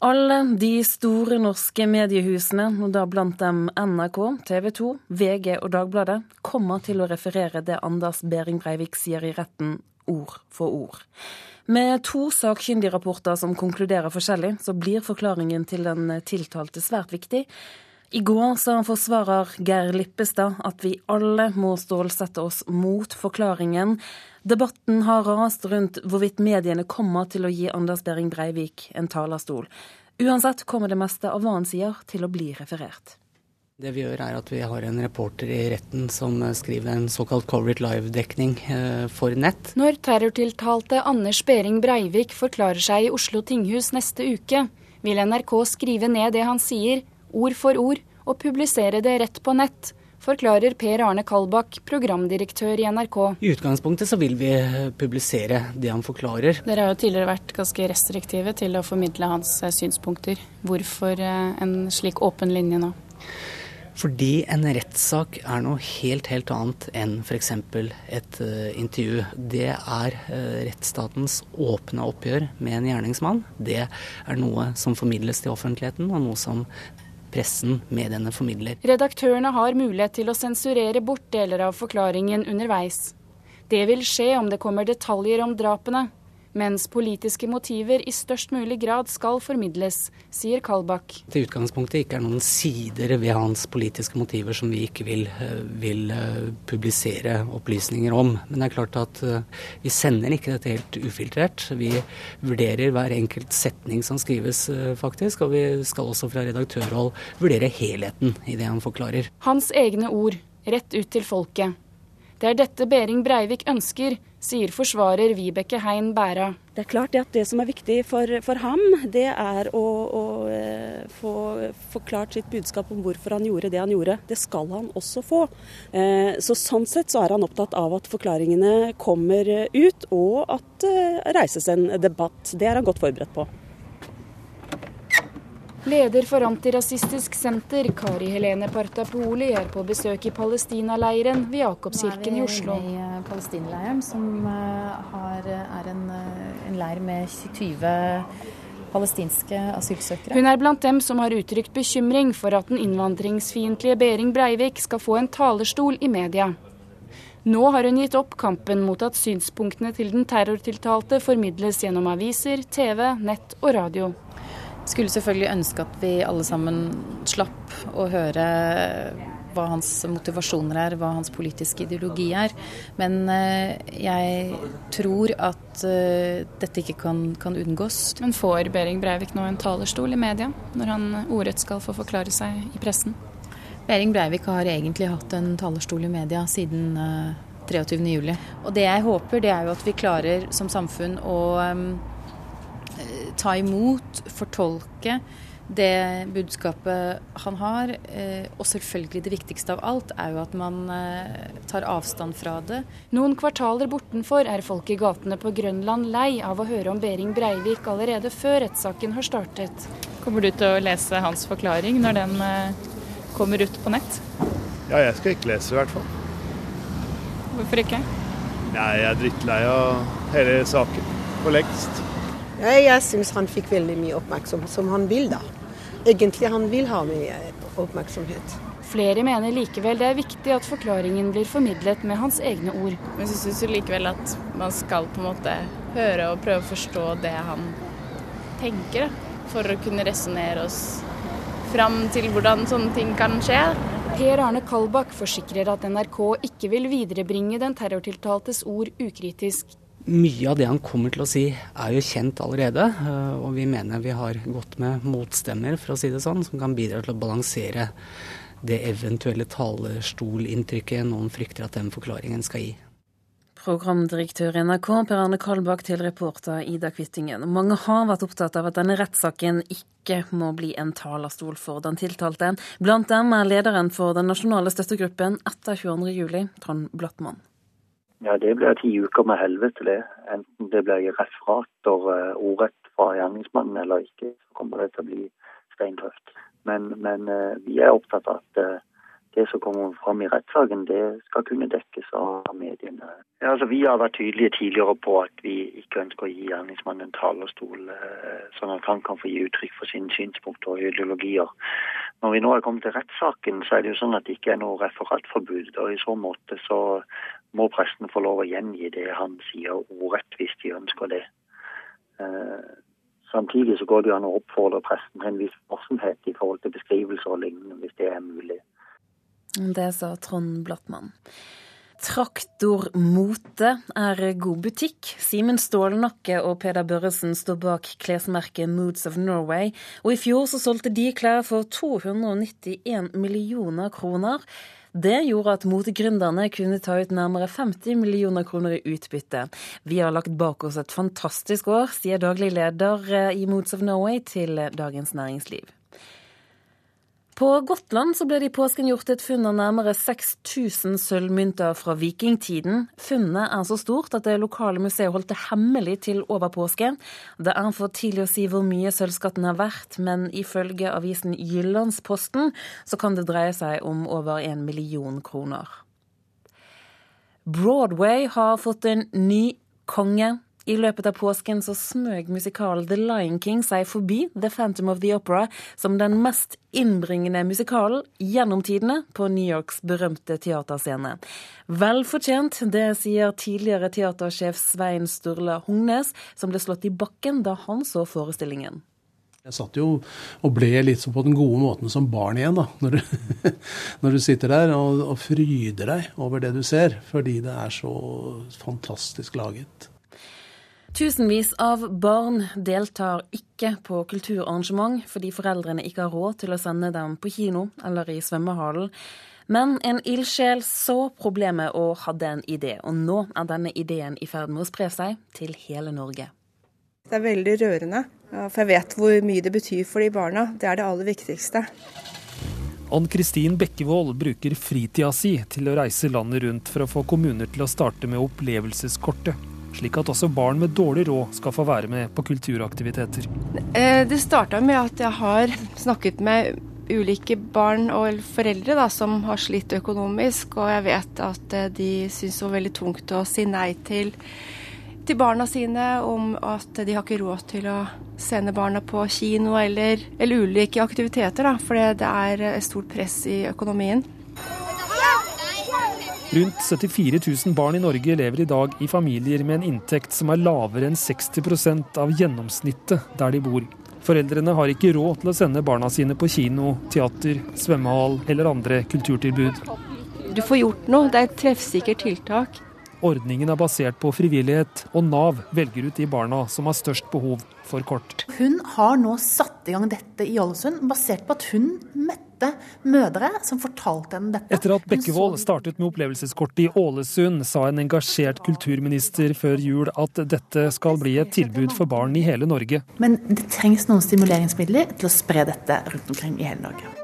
Alle de store norske mediehusene, og da blant dem NRK, TV 2, VG og Dagbladet, kommer til å referere det Anders Behring Breivik sier i retten, ord for ord. Med to sakkyndigrapporter som konkluderer forskjellig, så blir forklaringen til den tiltalte svært viktig. I går sa forsvarer Geir Lippestad at vi alle må stålsette oss mot forklaringen. Debatten har rast rundt hvorvidt mediene kommer til å gi Anders Behring Breivik en talerstol. Uansett kommer det meste av hva han sier til å bli referert. Det vi gjør er at vi har en reporter i retten som skriver en såkalt covered Live-dekning eh, for nett. Når terrortiltalte Anders Behring Breivik forklarer seg i Oslo tinghus neste uke, vil NRK skrive ned det han sier, ord for ord, og publisere det rett på nett forklarer Per Arne Kalbakk, programdirektør i NRK. I utgangspunktet så vil vi publisere det han forklarer. Dere har jo tidligere vært ganske restriktive til å formidle hans eh, synspunkter. Hvorfor eh, en slik åpen linje nå? Fordi en rettssak er noe helt, helt annet enn f.eks. et uh, intervju. Det er uh, rettsstatens åpne oppgjør med en gjerningsmann. Det er noe som formidles til offentligheten, og noe som pressen mediene formidler. Redaktørene har mulighet til å sensurere bort deler av forklaringen underveis. Det vil skje om det kommer detaljer om drapene mens politiske motiver i størst mulig grad skal formidles, sier Kalbakk. Til utgangspunktet ikke er noen sider ved hans politiske motiver som vi ikke vil, eh, vil eh, publisere opplysninger om. Men det er klart at eh, vi sender ikke dette helt ufiltrert. Vi vurderer hver enkelt setning som skrives, faktisk. Og vi skal også fra redaktørhold vurdere helheten i det han forklarer. Hans egne ord, rett ut til folket. Det er dette Behring Breivik ønsker, sier forsvarer Vibeke Hein Bæra. Det er klart at det som er viktig for, for ham, det er å, å eh, få forklart sitt budskap om hvorfor han gjorde det han gjorde. Det skal han også få. Eh, så Sånn sett så er han opptatt av at forklaringene kommer ut, og at det eh, reises en debatt. Det er han godt forberedt på. Leder for Antirasistisk Senter, Kari Helene Partapoli, er på besøk i Palestinaleiren ved Jakobskirken i Oslo. Nå er vi i Palestinaleiren, som eh, har, er en, eh, en leir med 20 palestinske asylsøkere. Hun er blant dem som har uttrykt bekymring for at den innvandringsfiendtlige Behring Breivik skal få en talerstol i media. Nå har hun gitt opp kampen mot at synspunktene til den terrortiltalte formidles gjennom aviser, TV, nett og radio. Skulle selvfølgelig ønske at vi alle sammen slapp å høre hva hans motivasjoner er, hva hans politiske ideologi er. Men eh, jeg tror at eh, dette ikke kan, kan unngås. Men får Behring Breivik nå en talerstol i media, når han ordrett skal få forklare seg i pressen? Behring Breivik har egentlig hatt en talerstol i media siden 23.07. juli. Og det jeg håper, det er jo at vi klarer som samfunn å ta imot, fortolke det budskapet han har. Eh, og selvfølgelig det viktigste av alt er jo at man eh, tar avstand fra det. Noen kvartaler bortenfor er folk i gatene på Grønland lei av å høre om Behring Breivik allerede før rettssaken har startet. Kommer du til å lese hans forklaring når den eh, kommer ut på nett? Ja, jeg skal ikke lese i hvert fall. Hvorfor ikke? Nei, jeg er drittlei av hele saken for lengst. Jeg syns han fikk veldig mye oppmerksomhet, som han vil da. Egentlig han vil ha mye oppmerksomhet. Flere mener likevel det er viktig at forklaringen blir formidlet med hans egne ord. Men så syns jeg likevel at man skal på en måte høre og prøve å forstå det han tenker, for å kunne resonnere oss fram til hvordan sånne ting kan skje. Per Arne Kalbakk forsikrer at NRK ikke vil viderebringe den terrortiltaltes ord ukritisk. Mye av det han kommer til å si er jo kjent allerede, eh, og vi mener vi har gått med motstemmer, for å si det sånn, som kan bidra til å balansere det eventuelle talerstolinntrykket noen frykter at den forklaringen skal gi. Programdirektør i NRK Per Arne Kalbakk til reporter Ida Kvittingen. Mange har vært opptatt av at denne rettssaken ikke må bli en talerstol for den tiltalte. Blant dem er lederen for den nasjonale støttegruppen etter 22.07, Trond Blattmann. Ja, det blir ti uker med helvete, det. Enten det blir referater uh, ordrett fra gjerningsmannen eller ikke, så kommer det til å bli steintøft. Men, men uh, vi er opptatt av at uh, det som kommer fram i rettssaken, det skal kunne dekkes av mediene. Ja, altså, vi har vært tydelige tidligere på at vi ikke ønsker å gi gjerningsmannen en talerstol, eh, sånn at han kan få gi uttrykk for sine synspunkter og ideologier. Når vi nå er kommet til rettssaken, så er det jo sånn at det ikke er noe referatforbud. og I så måte så må presten få lov å gjengi det han sier ordrett, hvis de ønsker det. Eh, samtidig så går det jo an å oppfordre presten til en viss varsomhet i forhold til beskrivelser og lignende, hvis det er mulig. Det sa Trond Blattmann. Traktormote er god butikk. Simen Stålnakke og Peder Børresen står bak klesmerket Moods of Norway, og i fjor så solgte de klær for 291 millioner kroner. Det gjorde at motegründerne kunne ta ut nærmere 50 millioner kroner i utbytte. Vi har lagt bak oss et fantastisk år, sier daglig leder i Moods of Norway til Dagens Næringsliv. På Gotland så ble det i påsken gjort et funn av nærmere 6000 sølvmynter fra vikingtiden. Funnet er så stort at det lokale museet holdt det hemmelig til over påsken. Det er for tidlig å si hvor mye sølvskatten er verdt, men ifølge avisen Jyllandsposten så kan det dreie seg om over en million kroner. Broadway har fått en ny konge. I løpet av påsken så smøg musikalen The Lion King seg forbi The Phantom of the Opera som den mest innbringende musikalen gjennom tidene på New Yorks berømte teaterscene. Vel fortjent, det sier tidligere teatersjef Svein Sturla Hungnes, som ble slått i bakken da han så forestillingen. Jeg satt jo og ble litt på den gode måten som barn igjen, da. Når du, når du sitter der og, og fryder deg over det du ser, fordi det er så fantastisk laget. Tusenvis av barn deltar ikke på kulturarrangement fordi foreldrene ikke har råd til å sende dem på kino eller i svømmehallen. Men en ildsjel så problemet og hadde en idé, og nå er denne ideen i ferd med å spre seg til hele Norge. Det er veldig rørende, for jeg vet hvor mye det betyr for de barna. Det er det aller viktigste. Ann Kristin Bekkevold bruker fritida si til å reise landet rundt for å få kommuner til å starte med opplevelseskortet slik at også barn med dårlig råd skal få være med på kulturaktiviteter. Eh, det starta med at jeg har snakket med ulike barn og foreldre da, som har slitt økonomisk, og jeg vet at eh, de syns det var veldig tungt å si nei til, til barna sine om at de har ikke råd til å sende barna på kino eller, eller ulike aktiviteter, fordi det er et stort press i økonomien. Rundt 74 000 barn i Norge lever i dag i familier med en inntekt som er lavere enn 60% av gjennomsnittet der de bor. Foreldrene har ikke råd til å sende barna sine på kino, teater, svømmehall eller andre kulturtilbud. Du får gjort noe. Det er et treffsikkert tiltak. Ordningen er basert på frivillighet, og Nav velger ut de barna som har størst behov for kort. Hun har nå satt i gang dette i Ålesund, basert på at hun møtte mødre som fortalte henne dette. Etter at Bekkevold startet med opplevelseskortet i Ålesund, sa en engasjert kulturminister før jul at dette skal bli et tilbud for barn i hele Norge. Men det trengs noen stimuleringsmidler til å spre dette rundt omkring i hele Norge.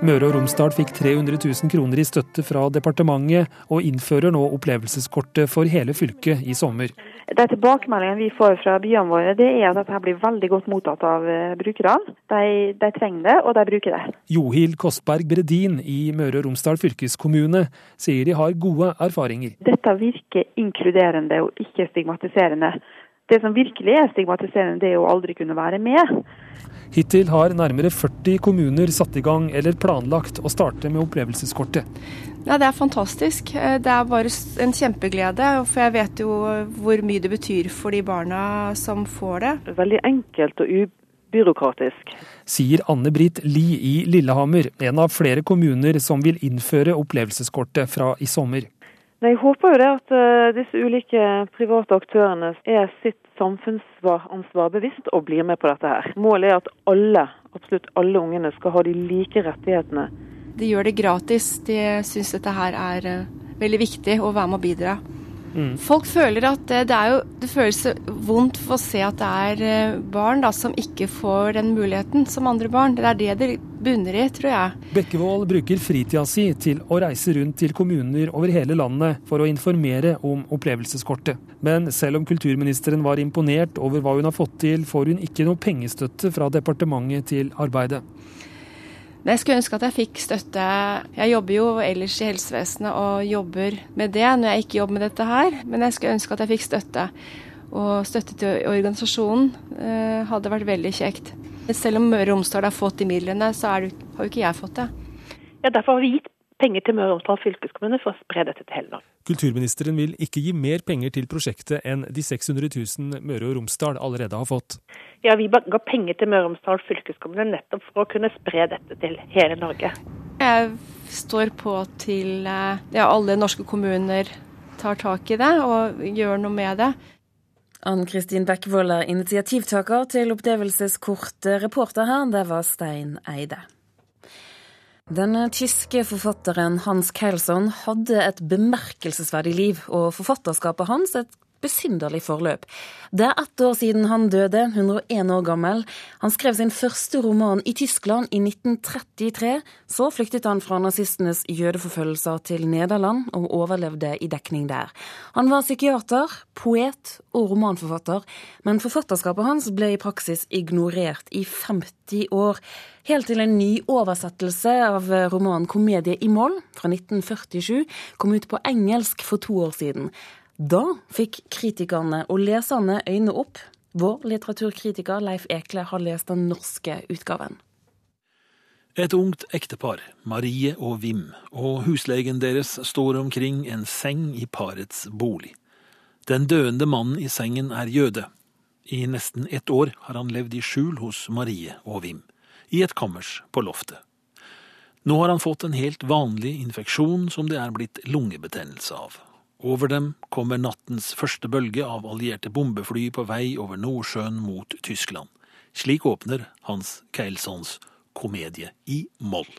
Møre og Romsdal fikk 300 000 kroner i støtte fra departementet, og innfører nå opplevelseskortet for hele fylket i sommer. De tilbakemeldingene vi får fra byene våre, det er at dette blir veldig godt mottatt av eh, brukerne. De, de trenger det, og de bruker det. Johild Kostberg Bredin i Møre og Romsdal fylkeskommune sier de har gode erfaringer. Dette virker inkluderende og ikke stigmatiserende. Det som virkelig er stigmatiserende, det er å aldri kunne være med. Hittil har nærmere 40 kommuner satt i gang eller planlagt å starte med opplevelseskortet. Ja, Det er fantastisk. Eh, det er bare en kjempeglede. For jeg vet jo hvor mye det betyr for de barna som får det. Veldig enkelt og ubyråkratisk. Sier Anne Britt Li i Lillehammer, en av flere kommuner som vil innføre opplevelseskortet fra i sommer. Jeg håper jo det at uh, disse ulike private aktørene er sitt samfunnsansvar bevisst og blir med på dette her. Målet er at alle, absolutt alle ungene skal ha de like rettighetene. De gjør det gratis. De syns dette her er uh, veldig viktig å være med og bidra. Mm. Folk føler at det, det, er jo, det føles vondt for å se at det er eh, barn da, som ikke får den muligheten som andre barn. Det er det det bunner i, tror jeg. Bekkevold bruker fritida si til å reise rundt til kommuner over hele landet for å informere om opplevelseskortet. Men selv om kulturministeren var imponert over hva hun har fått til, får hun ikke noe pengestøtte fra departementet til arbeidet. Men jeg skulle ønske at jeg fikk støtte. Jeg jobber jo ellers i helsevesenet og jobber med det når jeg ikke jobber med dette her, men jeg skulle ønske at jeg fikk støtte. Og støtte til organisasjonen eh, hadde vært veldig kjekt. Selv om Møre og Romsdal har fått de midlene, så det, har jo ikke jeg fått det. Ja, Derfor har vi gitt penger til Møre og Romsdal fylkeskommune for å spre dette til hele Norge. Kulturministeren vil ikke gi mer penger til prosjektet enn de 600 000 Møre og Romsdal allerede har fått. Ja, Vi ga penger til Møre og Romsdal fylkeskommune nettopp for å kunne spre dette til hele Norge. Jeg står på til eh, ja, alle norske kommuner tar tak i det og gjør noe med det. Ann Kristin Bekkevold er initiativtaker til opplevelseskort. Reporter her, det var Stein Eide. Den tyske forfatteren Hans Keilson hadde et bemerkelsesverdig liv, og forfatterskapet hans et besynderlig forløp. Det er ett år siden han døde, 101 år gammel. Han skrev sin første roman i Tyskland i 1933. Så flyktet han fra nazistenes jødeforfølgelser til Nederland, og overlevde i dekning der. Han var psykiater, poet og romanforfatter, men forfatterskapet hans ble i praksis ignorert i 50 år. Helt til en ny oversettelse av romanen 'Komedie i moll' fra 1947 kom ut på engelsk for to år siden. Da fikk kritikerne og leserne øynene opp. Vår litteraturkritiker Leif Ekle har lest den norske utgaven. Et ungt ektepar, Marie og Wim, og huslegen deres står omkring en seng i parets bolig. Den døende mannen i sengen er jøde. I nesten ett år har han levd i skjul hos Marie og Wim, i et kammers på loftet. Nå har han fått en helt vanlig infeksjon som det er blitt lungebetennelse av. Over dem kommer nattens første bølge av allierte bombefly på vei over Nordsjøen mot Tyskland. Slik åpner Hans Keilsons komedie i moll.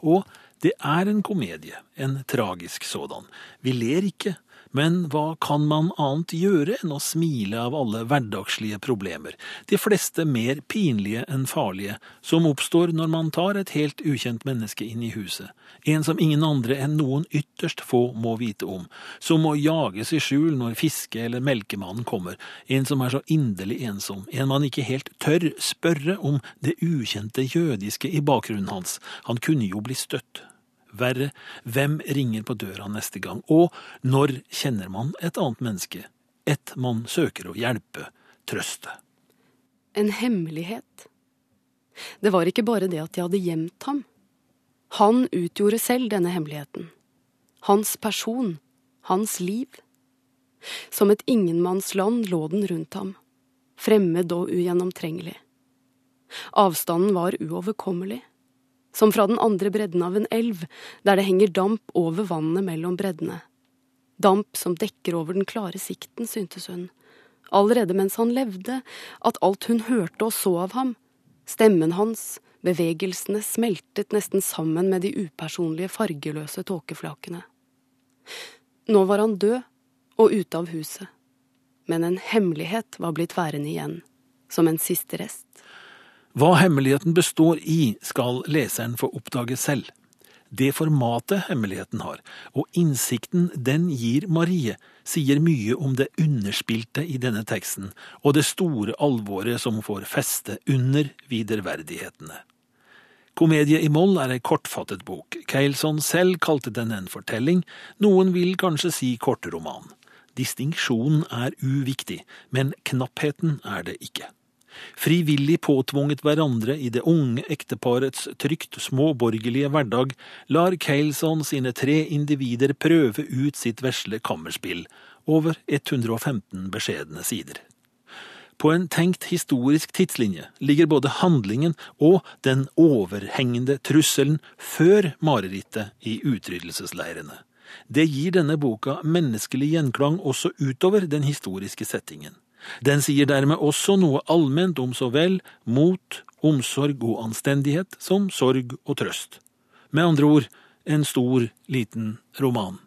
Og det er en komedie, en tragisk sådan. Vi ler ikke, men hva kan man annet gjøre enn å smile av alle hverdagslige problemer, de fleste mer pinlige enn farlige, som oppstår når man tar et helt ukjent menneske inn i huset, en som ingen andre enn noen ytterst få må vite om, som må jages i skjul når fiske- eller melkemannen kommer, en som er så inderlig ensom, en man ikke helt tør spørre om det ukjente jødiske i bakgrunnen hans, han kunne jo bli støtt. Verre, hvem ringer på døra neste gang, og når kjenner man et annet menneske, et man søker å hjelpe, trøste? En hemmelighet. Det var ikke bare det at de hadde gjemt ham. Han utgjorde selv denne hemmeligheten. Hans person, hans liv. Som et ingenmannsland lå den rundt ham, fremmed og ugjennomtrengelig. Avstanden var uoverkommelig som fra den andre bredden av en elv, der det henger damp over vannet mellom breddene. Damp som dekker over den klare sikten, syntes hun, allerede mens han levde, at alt hun hørte og så av ham, stemmen hans, bevegelsene, smeltet nesten sammen med de upersonlige, fargeløse tåkeflakene. Nå var han død og ute av huset, men en hemmelighet var blitt værende igjen, som en siste rest. Hva hemmeligheten består i, skal leseren få oppdage selv. Det formatet hemmeligheten har, og innsikten den gir Marie, sier mye om det underspilte i denne teksten, og det store alvoret som får feste under viderverdighetene. Komedie i moll er ei kortfattet bok. Keilson selv kalte den en fortelling, noen vil kanskje si kortroman. Distinksjonen er uviktig, men knappheten er det ikke frivillig påtvunget hverandre i det unge ekteparets trygt småborgerlige hverdag, lar Keilson sine tre individer prøve ut sitt vesle kammerspill, over 115 beskjedne sider. På en tenkt historisk tidslinje ligger både handlingen og den overhengende trusselen før marerittet i utryddelsesleirene. Det gir denne boka menneskelig gjenklang også utover den historiske settingen. Den sier dermed også noe allment om så vel mot, omsorg og anstendighet som sorg og trøst. Med andre ord en stor, liten roman.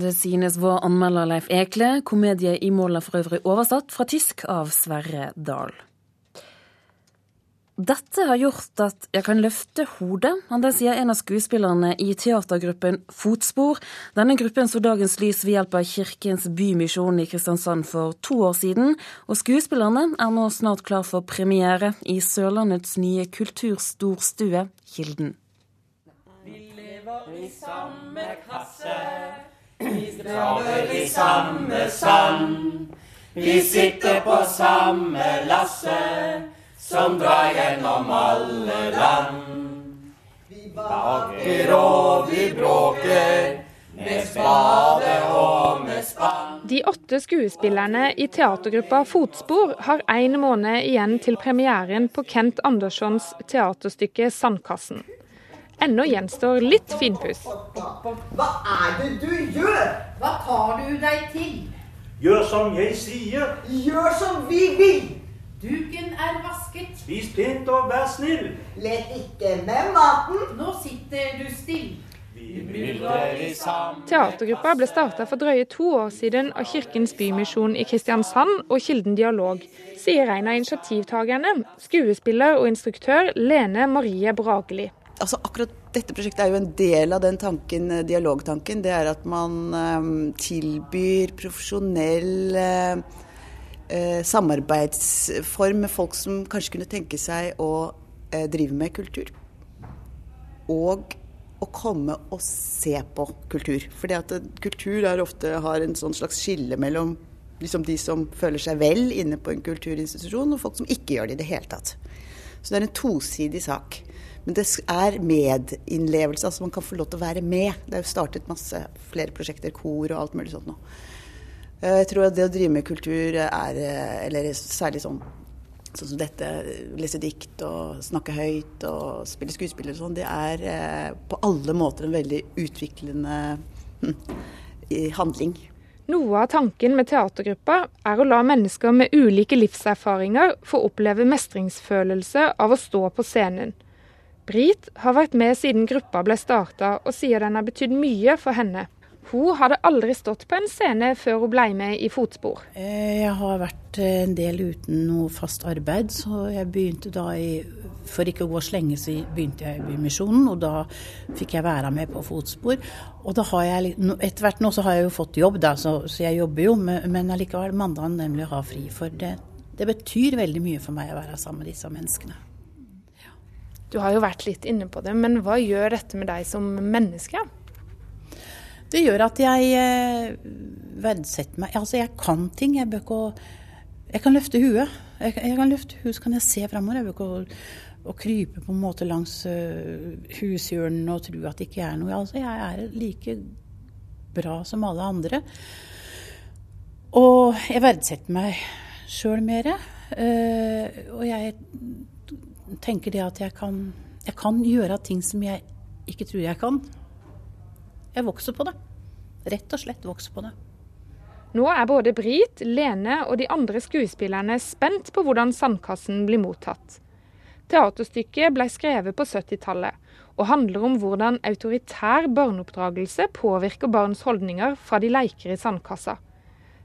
Det synes vår anmelder Leif Ekle. Komedie i mål er for øvrig oversatt fra tysk av Sverre Dahl. Dette har gjort at jeg kan løfte hodet, han det sier en av skuespillerne i teatergruppen Fotspor. Denne gruppen så dagens lys ved hjelp av Kirkens Bymisjon i Kristiansand for to år siden, og skuespillerne er nå snart klar for premiere i Sørlandets nye kulturstorstue, Kilden. Vi lever i samme kasse, vi graver i samme sand. Vi sitter på samme lasse som drar gjennom alle land. Vi baker og vi bråker med spade og med spann. De åtte skuespillerne i teatergruppa Fotspor har én måned igjen til premieren på Kent Anderssons teaterstykke 'Sandkassen'. Ennå gjenstår litt finpuss. Hva er det du gjør? Hva tar du deg til? Gjør som jeg sier. Gjør som vi vil! Duken er vasket. Spis pent og vær snill. Let ikke med maten. Nå sitter du still. Teatergruppa ble starta for drøye to år siden av Kirkens Bymisjon i Kristiansand og Kilden Dialog, sier en av initiativtakerne, skuespiller og instruktør Lene Marie Brageli. Altså akkurat dette prosjektet er jo en del av den tanken, dialogtanken. Det er at man um, tilbyr profesjonell uh, eh, samarbeidsform med folk som kanskje kunne tenke seg å eh, drive med kultur. Og å komme og se på kultur. For kultur er ofte har en sånn slags skille mellom liksom de som føler seg vel inne på en kulturinstitusjon, og folk som ikke gjør det i det hele tatt. Så det er en tosidig sak. Men det er medinnlevelse, altså man kan få lov til å være med. Det er jo startet masse flere prosjekter, kor og alt mulig sånt nå. Eh, jeg tror at det å drive med kultur er, eh, eller særlig sånn, sånn som dette, lese dikt og snakke høyt og spille skuespill og sånn, det er eh, på alle måter en veldig utviklende hm, handling. Noe av tanken med teatergruppa er å la mennesker med ulike livserfaringer få oppleve mestringsfølelse av å stå på scenen. Brit har vært med siden gruppa ble starta, og sier den har betydd mye for henne. Hun hadde aldri stått på en scene før hun ble med i Fotspor. Eh, jeg har vært eh, en del uten noe fast arbeid, så jeg begynte da i For ikke å gå så lenge, så begynte jeg i Bymisjonen, og da fikk jeg være med på Fotspor. Og da har jeg Etter hvert nå så har jeg jo fått jobb, da, så, så jeg jobber jo, men allikevel mandagen nemlig å ha fri. For det, det betyr veldig mye for meg å være sammen med disse menneskene. Du har jo vært litt inne på det, men hva gjør dette med deg som menneske? Det gjør at jeg eh, verdsetter meg. Altså, jeg kan ting. Jeg bør ikke Jeg kan løfte huet. Jeg, jeg kan løfte huet, så kan jeg se framover. Jeg bør ikke å, å, krype på en måte langs uh, hushjørnene og tro at det ikke er noe. Altså, jeg er like bra som alle andre. Og jeg verdsetter meg sjøl mer. Uh, og jeg tenker det at jeg kan, jeg kan gjøre ting som jeg ikke tror jeg kan. Jeg vokser på det. Rett og slett vokser på det. Nå er både Brit, Lene og de andre skuespillerne spent på hvordan Sandkassen blir mottatt. Teaterstykket ble skrevet på 70-tallet og handler om hvordan autoritær barneoppdragelse påvirker barns holdninger fra de leker i sandkassa.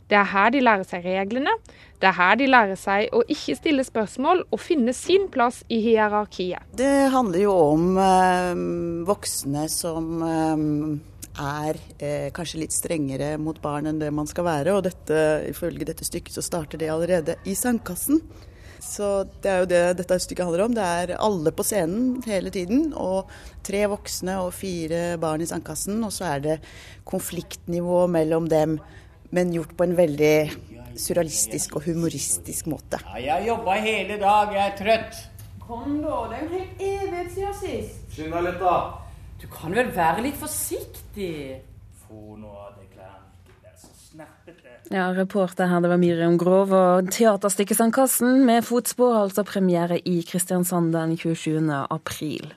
Det er her de lærer seg reglene, det er her de lærer seg å ikke stille spørsmål og finne sin plass i hierarkiet. Det handler jo om eh, voksne som øh, er eh, kanskje litt strengere mot barn enn det man skal være. Og dette, ifølge dette stykket så starter det allerede i sandkassen. Så det er jo det dette stykket handler om. Det er alle på scenen hele tiden. Og tre voksne og fire barn i sandkassen. Og så er det konfliktnivå mellom dem, men gjort på en veldig surrealistisk og humoristisk måte. Ja, jeg har jobba hele dag, jeg er trøtt. Kom da, det er jo helt evighet siden sist. Skynd deg litt, da. Du kan vel være litt forsiktig? Få noe av deg klærne. Det så snerpete. Ja, reporter her, det var Miriam Grov. Og teaterstykket Sandkassen med fotspor, altså premiere i Kristiansand den 27. april.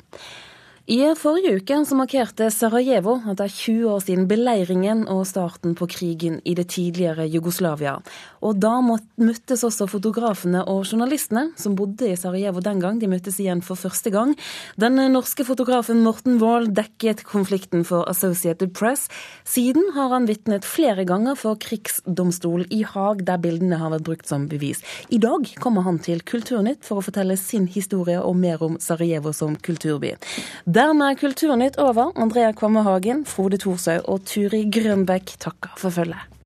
I forrige uke så markerte Sarajevo at det er 20 år siden beleiringen og starten på krigen i det tidligere Jugoslavia. Og da møttes også fotografene og journalistene som bodde i Sarajevo den gang. De møttes igjen for første gang. Den norske fotografen Morten Wahl dekket konflikten for Associated Press. Siden har han vitnet flere ganger for krigsdomstol i Haag, der bildene har vært brukt som bevis. I dag kommer han til Kulturnytt for å fortelle sin historie og mer om Sarajevo som kulturby. Dermed er Kulturnytt over. Andrea Kvamme Hagen, Frode Thorshaug og Turi Grønbekk takker for følget.